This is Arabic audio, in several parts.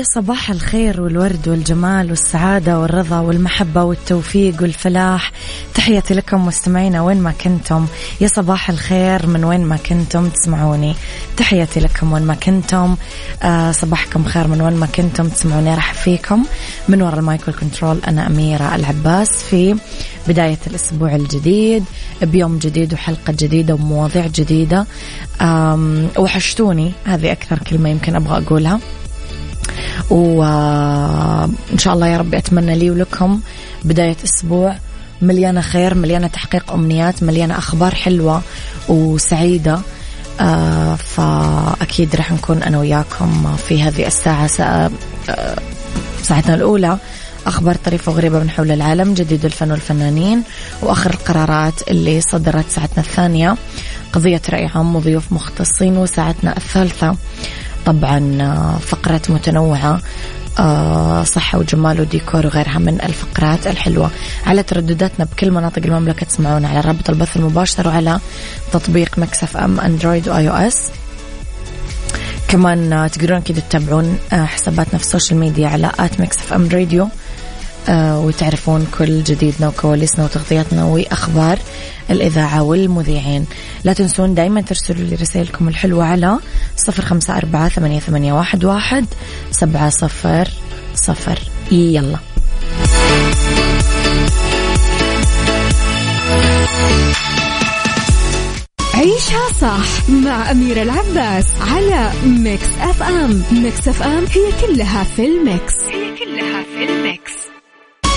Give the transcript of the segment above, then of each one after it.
يا صباح الخير والورد والجمال والسعادة والرضا والمحبة والتوفيق والفلاح. تحياتي لكم مستمعينا وين ما كنتم. يا صباح الخير من وين ما كنتم تسمعوني. تحياتي لكم وين ما كنتم. آه صباحكم خير من وين ما كنتم تسمعوني. راح فيكم. من وراء ال micro control أنا أميرة العباس في بداية الأسبوع الجديد بيوم جديد وحلقة جديدة ومواضيع جديدة. وحشتوني. هذه أكثر كلمة يمكن أبغى أقولها. وإن شاء الله يا رب أتمنى لي ولكم بداية أسبوع مليانة خير مليانة تحقيق أمنيات مليانة أخبار حلوة وسعيدة. آه فأكيد راح نكون أنا وياكم في هذه الساعة ساعة آه ساعتنا الأولى. أخبار طريفة وغريبة من حول العالم جديد الفن والفنانين وآخر القرارات اللي صدرت ساعتنا الثانية. قضية رأي عام وضيوف مختصين وساعتنا الثالثة. طبعا آه، فقرات متنوعة آه، صحة وجمال وديكور وغيرها من الفقرات الحلوة. على تردداتنا بكل مناطق المملكة تسمعونا على رابط البث المباشر وعلى تطبيق Mix FM Android و iOS. كمان آه، تقدرون كده تتابعون حساباتنا في ال social media على at Mix FM Radio. وتعرفون كل جديدنا وكواليسنا وتغطياتنا وأخبار الإذاعة والمذيعين. لا تنسون دايما ترسلوا لي رسائلكم الحلوة على صفر خمسة أربعة ثمانية, ثمانية واحد, واحد سبعة صفر صفر. يلا. عيشها صح مع أميرة العباس على Mix FM. Mix FM هي كلها في ال mix. هي كلها في ال mix.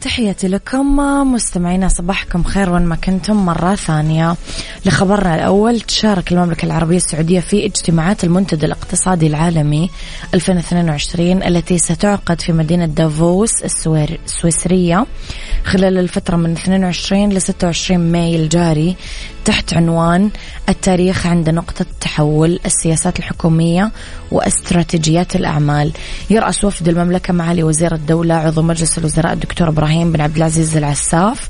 تحياتي لكم مستمعينا صباحكم خير وين ما كنتم مرة ثانية. لخبرنا الأول تشارك المملكة العربية السعودية في اجتماعات المنتدى الاقتصادي العالمي 2022 التي ستعقد في مدينة دافوس السويسرية خلال الفترة من 22 ل 26 ماي الجاري. تحت عنوان التاريخ عند نقطة تحول السياسات الحكومية واستراتيجيات الأعمال. يرأس وفد المملكة معالي وزير الدولة عضو مجلس الوزراء الدكتور إبراهيم بن عبد العزيز العساف.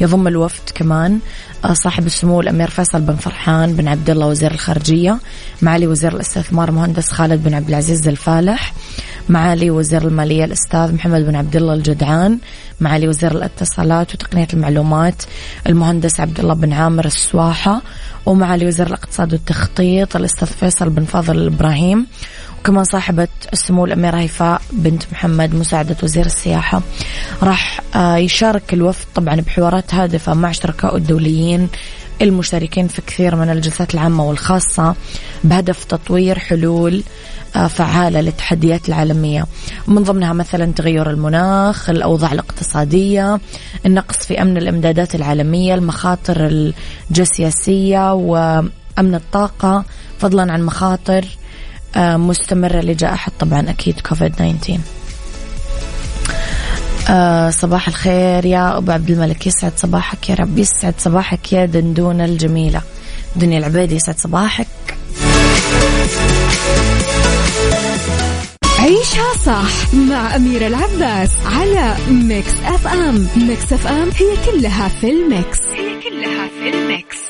يضم الوفد كمان آه، صاحب السمو الأمير فيصل بن فرحان بن عبد الله وزير الخارجية معالي وزير الأستثمار مهندس خالد بن عبد العزيز الفالح. معالي وزير المالية الأستاذ محمد بن عبد الله الجدعان معالي وزير الاتصالات وتقنية المعلومات المهندس عبد الله بن عامر السواحة ومعالي وزير الاقتصاد والتخطيط الأستاذ فيصل بن فاضل الإبراهيم وكمان صاحبة السمو الأميرة هيفاء بنت محمد مساعدة وزير السياحة. راح آه، يشارك الوفد طبعا بحوارات هادفة مع شركاء الدوليين المشاركين في كثير من الجلسات العامة والخاصة بهدف تطوير حلول آه، فعالة للتحديات العالمية. من ضمنها مثلا تغير المناخ الأوضاع الاقتصادية النقص في أمن الإمدادات العالمية المخاطر الجيوسياسية وأمن الطاقة فضلا عن مخاطر آه، مستمرة لجائحة طبعا أكيد كوفيد 19 آه صباح الخير يا أبو عبد الملك. يسعد صباحك يا رب. يسعد صباحك يا دندونة الجميلة. دنيا العبيدي يسعد صباحك. عيشها صح مع أميرة العباس على Mix FM. Mix FM هي كلها في ال mix. هي كلها في ال mix.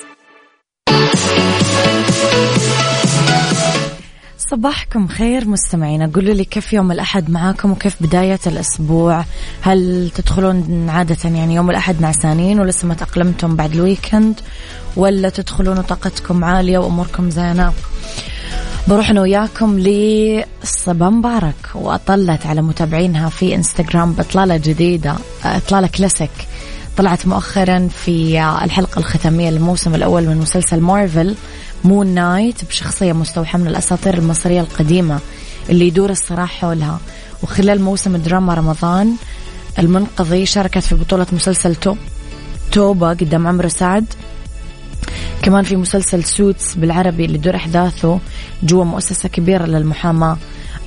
صباحكم خير مستمعينا قولوا لي كيف يوم الأحد معاكم وكيف بداية الأسبوع؟ هل تدخلون عادة يعني يوم الأحد نعسانين ولسه ما تأقلمتم بعد ال weekend؟ ولا تدخلون طاقتكم عالية وأموركم زينة؟ بروح أنا وياكم لصبا مبارك. وأطلت على متابعينها في إنستغرام بإطلالة جديدة إطلالة كلاسيك. طلعت مؤخرا في الحلقة الختامية للموسم الأول من مسلسل مارفل. Moon Knight بشخصية مستوحاة من الأساطير المصرية القديمة اللي يدور الصراع حولها. وخلال موسم دراما رمضان المنقضي شاركت في بطولة مسلسل توب توبة قدام عمرو سعد. كمان في مسلسل Suits بالعربي اللي دور أحداثه جوا مؤسسة كبيرة للمحاماة.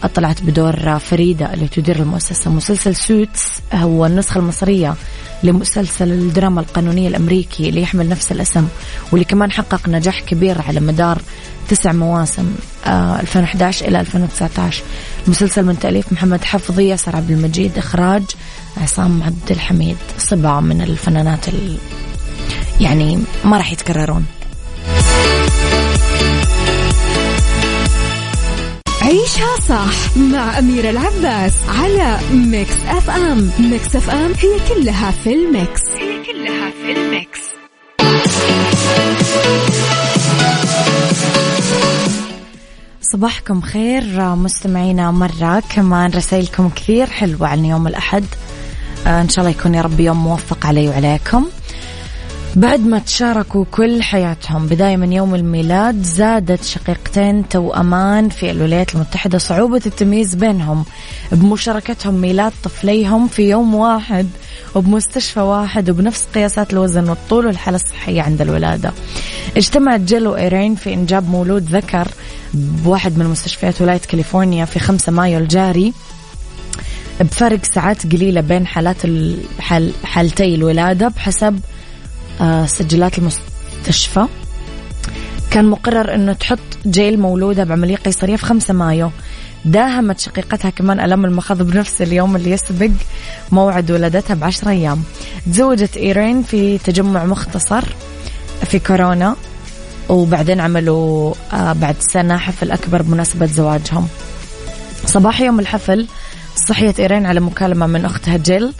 طلعت بدور فريدة اللي تدير المؤسسة. مسلسل Suits هو النسخة المصرية لمسلسل الدراما القانونية الأمريكي اللي يحمل نفس الأسم واللي كمان حقق نجاح كبير على مدار تسع مواسم آه 2011 إلى 2019 المسلسل من تأليف محمد حفظي ياسر عبد المجيد إخراج عصام عبد الحميد. صبا من الفنانات يعني ما راح يتكررون. عيشها صح مع أميرة العباس على Mix FM. Mix FM هي كلها في ال mix. هي كلها في ال mix. صباحكم خير مستمعينا مرة. كمان رسائلكم كثير حلوة عن يوم الأحد. آه، إن شاء الله يكون يا رب يوم موفق علي وعليكم. بعد ما تشاركوا كل حياتهم بداية من يوم الميلاد زادت شقيقتين توأمان في الولايات المتحدة صعوبة التمييز بينهم. بمشاركتهم ميلاد طفليهم في يوم واحد وبمستشفى واحد وبنفس قياسات الوزن والطول والحالة الصحية عند الولادة. اجتمعت جيل وإيرين في إنجاب مولود ذكر بواحد من مستشفيات ولاية كاليفورنيا في 5 مايو الجاري. بفرق ساعات قليلة بين حالات حالتي الولادة بحسب سجلات المستشفى. كان مقرر إنه تحط جيل مولودة بعملية قيصرية في 5 مايو. داهمت شقيقتها كمان ألم المخاض بنفس اليوم اللي يسبق موعد ولادتها بعشر أيام. تزوجت إيرين في تجمع مختصر في كورونا وبعدين عملوا آه، بعد سنة حفل أكبر بمناسبة زواجهم. صباح يوم الحفل صحيت إيرين على مكالمة من أختها جيل.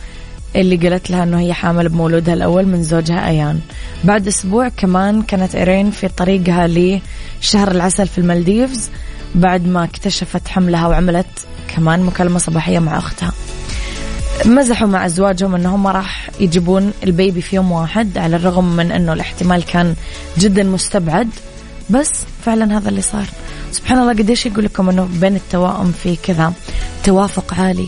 اللي قالت لها إنه هي حامل بمولودها الأول من زوجها أيان. بعد أسبوع كمان كانت إيرين في طريقها لشهر العسل في المالديفز بعد ما اكتشفت حملها وعملت كمان مكالمة صباحية مع أختها. مزحوا مع أزواجهم أنهم راح يجيبون البيبي في يوم واحد على الرغم من أنه الاحتمال كان جدا مستبعد. بس فعلا هذا اللي صار. سبحان الله قديش يقول لكم أنه بين التوائم في كذا توافق عالي.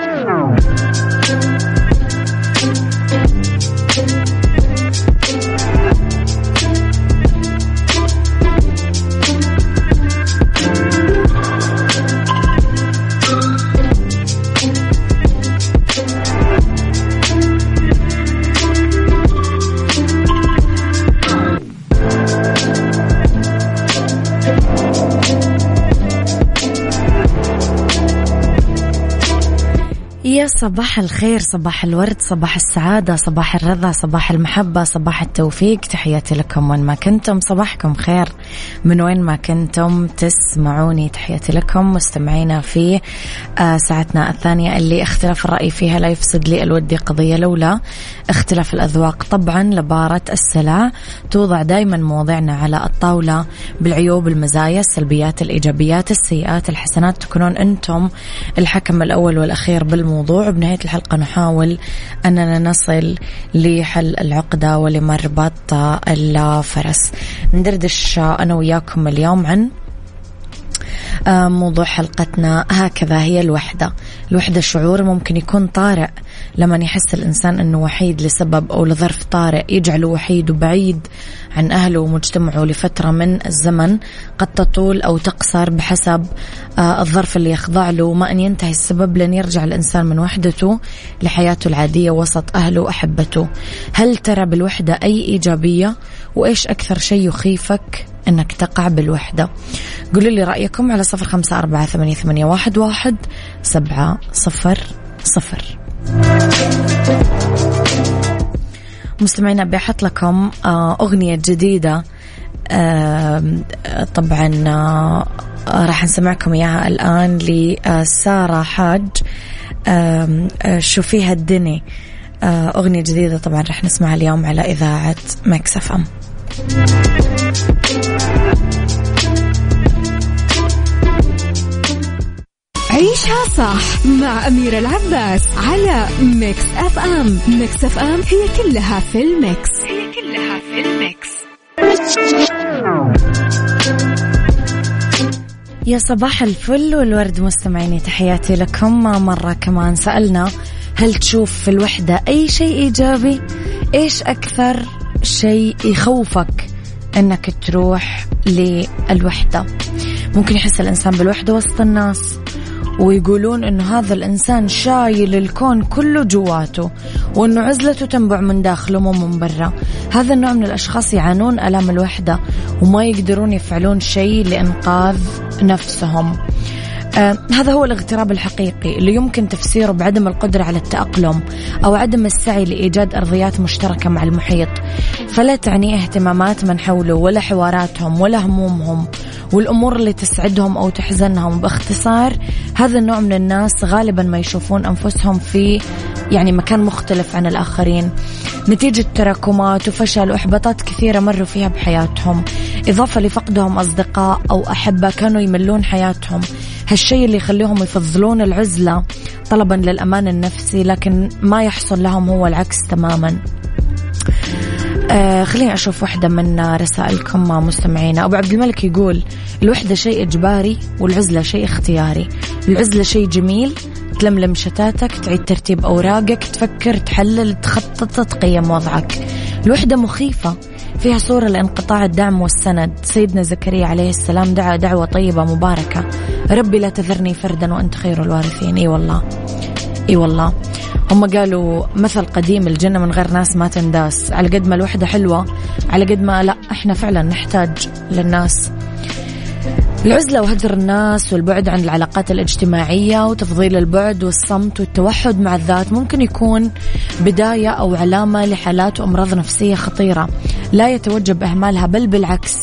يا صباح الخير صباح الورد صباح السعادة صباح الرضا صباح المحبة صباح التوفيق. تحياتي لكم وين ما كنتم صباحكم خير. من وين ما كنتم تسمعوني تحياتي لكم. مستمعينا في آه، ساعتنا الثانية اللي اختلاف الرأي فيها لا يفسد لي الودي قضية لولا اختلاف الأذواق. طبعا لبارة السلع توضع دائما مواضيعنا على الطاولة بالعيوب المزايا السلبيات الإيجابيات السيئات الحسنات. تكونون أنتم الحكم الأول والأخير بالموضوع. الموضوع. وبنهاية الحلقة نحاول أننا نصل لحل العقدة ولمربط الفرس. ندردش أنا وياكم اليوم عن موضوع حلقتنا هكذا هي الوحدة. الوحدة شعور ممكن يكون طارئ. لما يحس الإنسان أنه وحيد لسبب أو لظرف طارئ يجعله وحيد وبعيد عن أهله ومجتمعه لفترة من الزمن قد تطول أو تقصر بحسب آه، الظرف اللي يخضع له. وما أن ينتهي السبب لن يرجع الإنسان من وحدته لحياته العادية وسط أهله وأحبته. هل ترى بالوحدة أي إيجابية؟ وإيش أكثر شيء يخيفك؟ أنك تقع بالوحدة. قولوا لي رأيكم على صفر خمسة أربعة ثمانية, ثمانية واحد, واحد سبعة صفر صفر. مستمعينا بحط لكم آه، أغنية جديدة. طبعا آه، راح نسمعكم إياها الآن لسارة حاج. شوفيها الدني. آه، أغنية جديدة طبعا راح نسمعها اليوم على إذاعة Mix FM. عيشها صح مع أميرة العباس على Mix FM Mix FM هي كلها في ال mix. هي كلها في الميكس. يا صباح الفل والورد مستمعيني تحياتي لكم. مرة كمان سألنا هل تشوف في الوحدة أي شيء إيجابي؟ إيش أكثر شيء يخوفك؟ أنك تروح للوحدة. ممكن يحس الإنسان بالوحدة وسط الناس ويقولون إنه هذا الإنسان شايل الكون كله جواته وإنه عزلته تنبع من داخله مو من برا. هذا النوع من الأشخاص يعانون ألام الوحدة وما يقدرون يفعلون شيء لإنقاذ نفسهم. آه هذا هو الاغتراب الحقيقي اللي يمكن تفسيره بعدم القدرة على التأقلم أو عدم السعي لإيجاد أرضيات مشتركة مع المحيط. فلا تعني اهتمامات من حوله ولا حواراتهم ولا همومهم والأمور اللي تسعدهم أو تحزنهم. باختصار هذا النوع من الناس غالبا ما يشوفون أنفسهم في يعني مكان مختلف عن الآخرين. نتيجة تراكمات وفشل وإحباطات كثيرة مروا فيها بحياتهم. إضافة لفقدهم أصدقاء أو أحبة كانوا يملون حياتهم. هالشيء اللي يخليهم يفضلون العزلة طلبا للأمان النفسي لكن ما يحصل لهم هو العكس تماما. آه خليني أشوف واحدة من رسائلكم مستمعينا. أبو عبد الملك يقول الوحدة شيء إجباري والعزلة شيء اختياري. العزلة شيء جميل تلملم شتاتك تعيد ترتيب أوراقك تفكر تحلل تخطط تقيم وضعك. الوحدة مخيفة فيها صورة لانقطاع الدعم والسند. سيدنا زكريا عليه السلام دعا دعوة طيبة مباركة. ربي لا تذرني فردا وأنت خير الوارثين. إي والله. إي والله. هم قالوا مثل قديم الجنة من غير ناس ما تنداس. على قد ما الوحدة حلوة على قد ما لا إحنا فعلا نحتاج للناس. العزلة وهجر الناس والبعد عن العلاقات الاجتماعية وتفضيل البعد والصمت والتوحد مع الذات ممكن يكون بداية أو علامة لحالات وأمراض نفسية خطيرة. لا يتوجب إهمالها بل بالعكس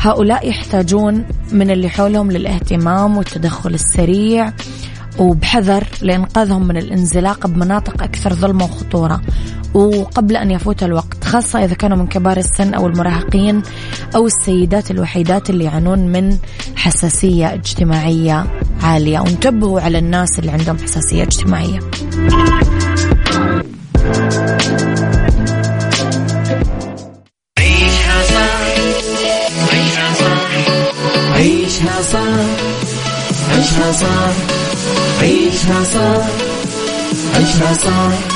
هؤلاء يحتاجون من اللي حولهم للاهتمام والتدخل السريع وبحذر لإنقاذهم من الانزلاق بمناطق أكثر ظلمة وخطورة. وقبل أن يفوت الوقت خاصة إذا كانوا من كبار السن أو المراهقين أو السيدات الوحيدات اللي يعانون من حساسية اجتماعية عالية. وانتبهوا على الناس اللي عندهم حساسية اجتماعية. عيشها صح عيشها صح عيشها صح عيشها صح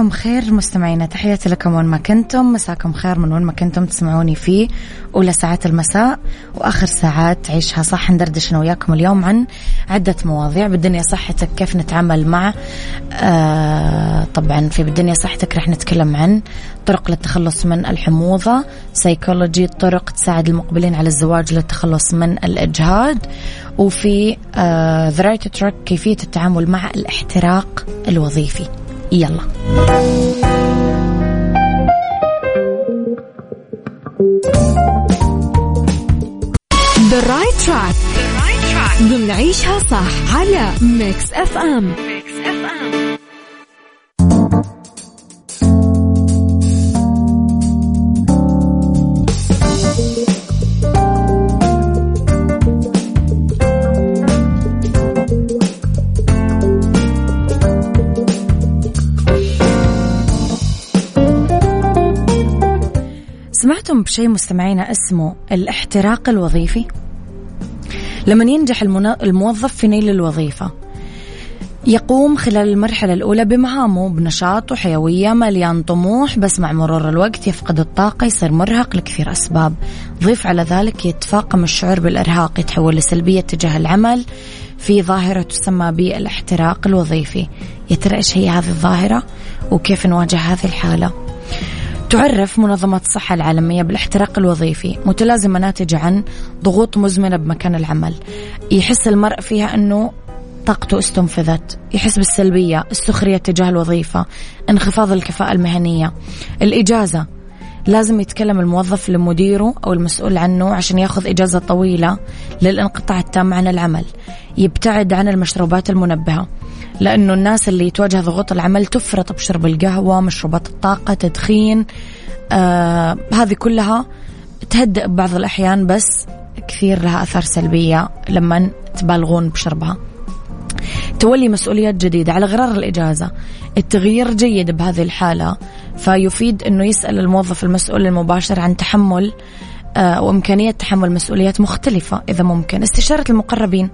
مساكم خير مستمعينا. تحياتي لكم وين ما كنتم. مساكم خير من وين ما كنتم تسمعوني فيه. أولى ساعات المساء وآخر ساعات عيشها صح. ندردش أنا وياكم اليوم عن عدة مواضيع. بالدنيا صحتك كيف نتعامل مع آه طبعا في بالدنيا صحتك رح نتكلم عن طرق للتخلص من الحموضة. سيكولوجي طرق تساعد المقبلين على الزواج للتخلص من الإجهاد وفي The right track كيفية التعامل مع الاحتراق الوظيفي. يلا. The right track. ضمن عيشها صح على Mix FM Mix FM سمعتم بشيء مستمعينا اسمه الاحتراق الوظيفي؟ لما ينجح الموظف في نيل الوظيفة يقوم خلال المرحلة الأولى بمهامه بنشاط وحيوية مليان طموح بس مع مرور الوقت يفقد الطاقة يصير مرهق لكثير أسباب. ضيف على ذلك يتفاقم الشعور بالإرهاق يتحول لسلبية تجاه العمل. في ظاهرة تسمى بالاحتراق الوظيفي. يا ترى إيش هي هذه الظاهرة؟ وكيف نواجه هذه الحالة؟ تعرف منظمة الصحة العالمية بالاحتراق الوظيفي متلازمة ناتجة عن ضغوط مزمنة بمكان العمل. يحس المرء فيها أنه طاقته استنفذت يحس بالسلبية السخرية تجاه الوظيفة انخفاض الكفاءة المهنية. الإجازة لازم يتكلم الموظف لمديره أو المسؤول عنه عشان ياخذ إجازة طويلة للانقطاع التام عن العمل يبتعد عن المشروبات المنبهة لأنه الناس اللي تواجه ضغوط العمل تفرط بشرب القهوة مشروبات الطاقة تدخين آه هذه كلها تهدئ ببعض الأحيان بس كثير لها أثار سلبية لما تبالغون بشربها. تولي مسؤوليات جديدة على غرار الإجازة. التغيير جيد بهذه الحالة فيفيد أنه يسأل الموظف المسؤول المباشر عن تحمل آه، وإمكانية تحمل مسؤوليات مختلفة إذا ممكن. استشارة المقربين.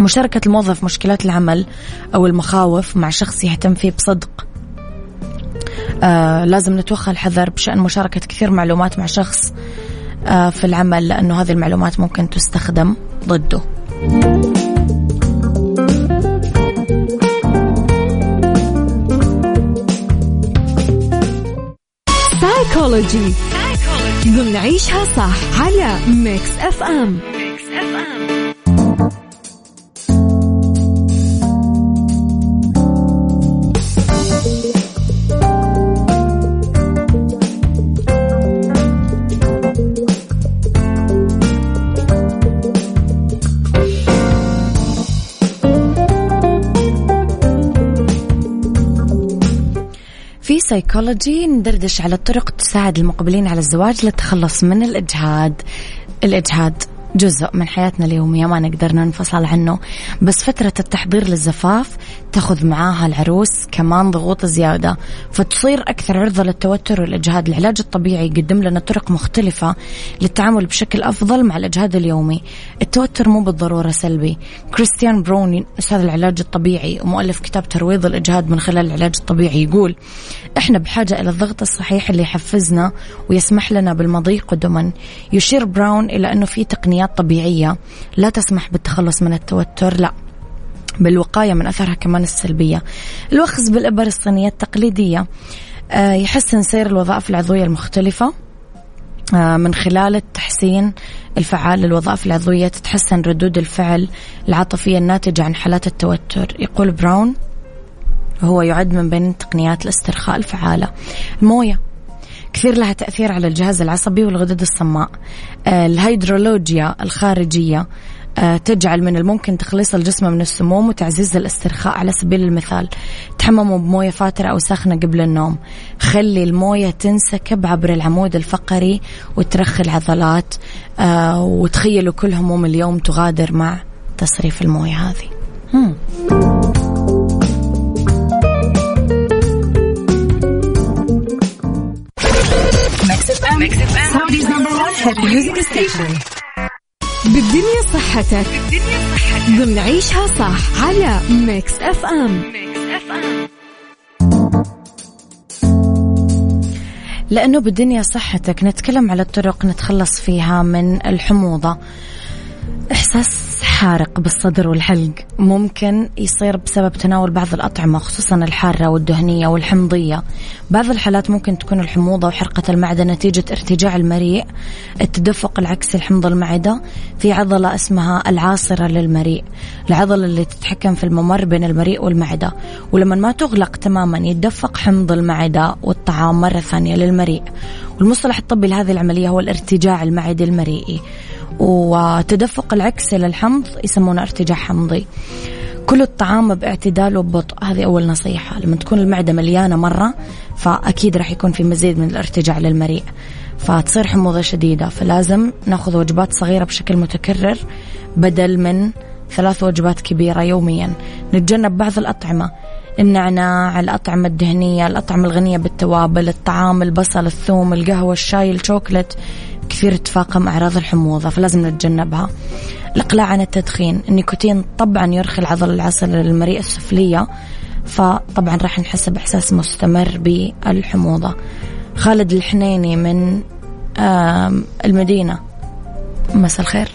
مشاركة الموظف مشكلات العمل أو المخاوف مع شخص يهتم فيه بصدق. آه لازم نتوخى الحذر بشأن مشاركة كثير معلومات مع شخص آه في العمل لأنه هذه المعلومات ممكن تستخدم ضده. سايكولوجي ضمن عيشها صح على Mix FM في سيكولوجي ندردش على الطرق تساعد المقبلين على الزواج للتخلص من الإجهاد. الإجهاد. جزء من حياتنا اليومية ما نقدر ننفصل عنه. بس فترة التحضير للزفاف تاخذ معاها العروس كمان ضغوط زيادة. فتصير أكثر عرضة للتوتر والإجهاد. العلاج الطبيعي يقدم لنا طرق مختلفة للتعامل بشكل أفضل مع الإجهاد اليومي. التوتر مو بالضرورة سلبي. كريستيان برون أستاذ العلاج الطبيعي ومؤلف كتاب ترويض الإجهاد من خلال العلاج الطبيعي يقول إحنا بحاجة إلى الضغط الصحيح اللي يحفزنا ويسمح لنا بالمضي قدما يشير براون إلى أنه في تقنيات طبيعية لا تسمح بالتخلص من التوتر لا. بالوقاية من أثرها كمان السلبية. الوخز بالإبر الصينية التقليدية آه، يحسن سير الوظائف العضوية المختلفة آه، من خلال التحسين الفعال للوظائف العضوية تتحسن ردود الفعل العاطفية الناتجة عن حالات التوتر. يقول براون هو يعد من بين تقنيات الاسترخاء الفعالة. الموية. كثير لها تأثير على الجهاز العصبي والغدد الصماء. آه، الهيدرولوجيا الخارجية آه، تجعل من الممكن تخليص الجسم من السموم وتعزيز الاسترخاء على سبيل المثال. تحمموا بموية فاترة أو ساخنة قبل النوم. خلي الموية تنسكب عبر العمود الفقري وترخي العضلات آه، وتخيلوا كل هموم اليوم تغادر مع تصريف الموية هذه. هم. بالدنيا صحتك. بالدنيا صحتك. ضمن عيشها صح على Mix FM Mix FM لأنه بالدنيا صحتك نتكلم على الطرق نتخلص فيها من الحموضة. إحساس حارق بالصدر والحلق. ممكن يصير بسبب تناول بعض الأطعمة خصوصا الحارة والدهنية والحمضية. بعض الحالات ممكن تكون الحموضة وحرقة المعدة نتيجة ارتجاع المريء التدفق العكسي لحمض المعدة. في عضلة اسمها العاصرة للمريء العضلة اللي تتحكم في الممر بين المريء والمعدة. ولما ما تغلق تماما يتدفق حمض المعدة والطعام مرة ثانية للمريء. والمصطلح الطبي لهذه العملية هو الارتجاع المعدي المريئي. وتدفق العكسي للحمض يسمونه ارتجاع حمضي. كل الطعام باعتدال وببطء. هذه أول نصيحة. لما تكون المعدة مليانة مرة فأكيد راح يكون في مزيد من الارتجاع للمريء. فتصير حموضة شديدة. فلازم نأخذ وجبات صغيرة بشكل متكرر بدل من ثلاث وجبات كبيرة يوميا. نتجنب بعض الأطعمة. النعناع الأطعمة الدهنية الأطعمة الغنية بالتوابل الطعام البصل الثوم القهوة الشاي الشوكولات كثير تفاقم أعراض الحموضة فلازم نتجنبها. الإقلاع عن التدخين النيكوتين طبعا يرخي العضلة العصبية للمريء السفلية فطبعا راح نحس بإحساس مستمر بالحموضة. خالد الحنيني من المدينة. مساء الخير.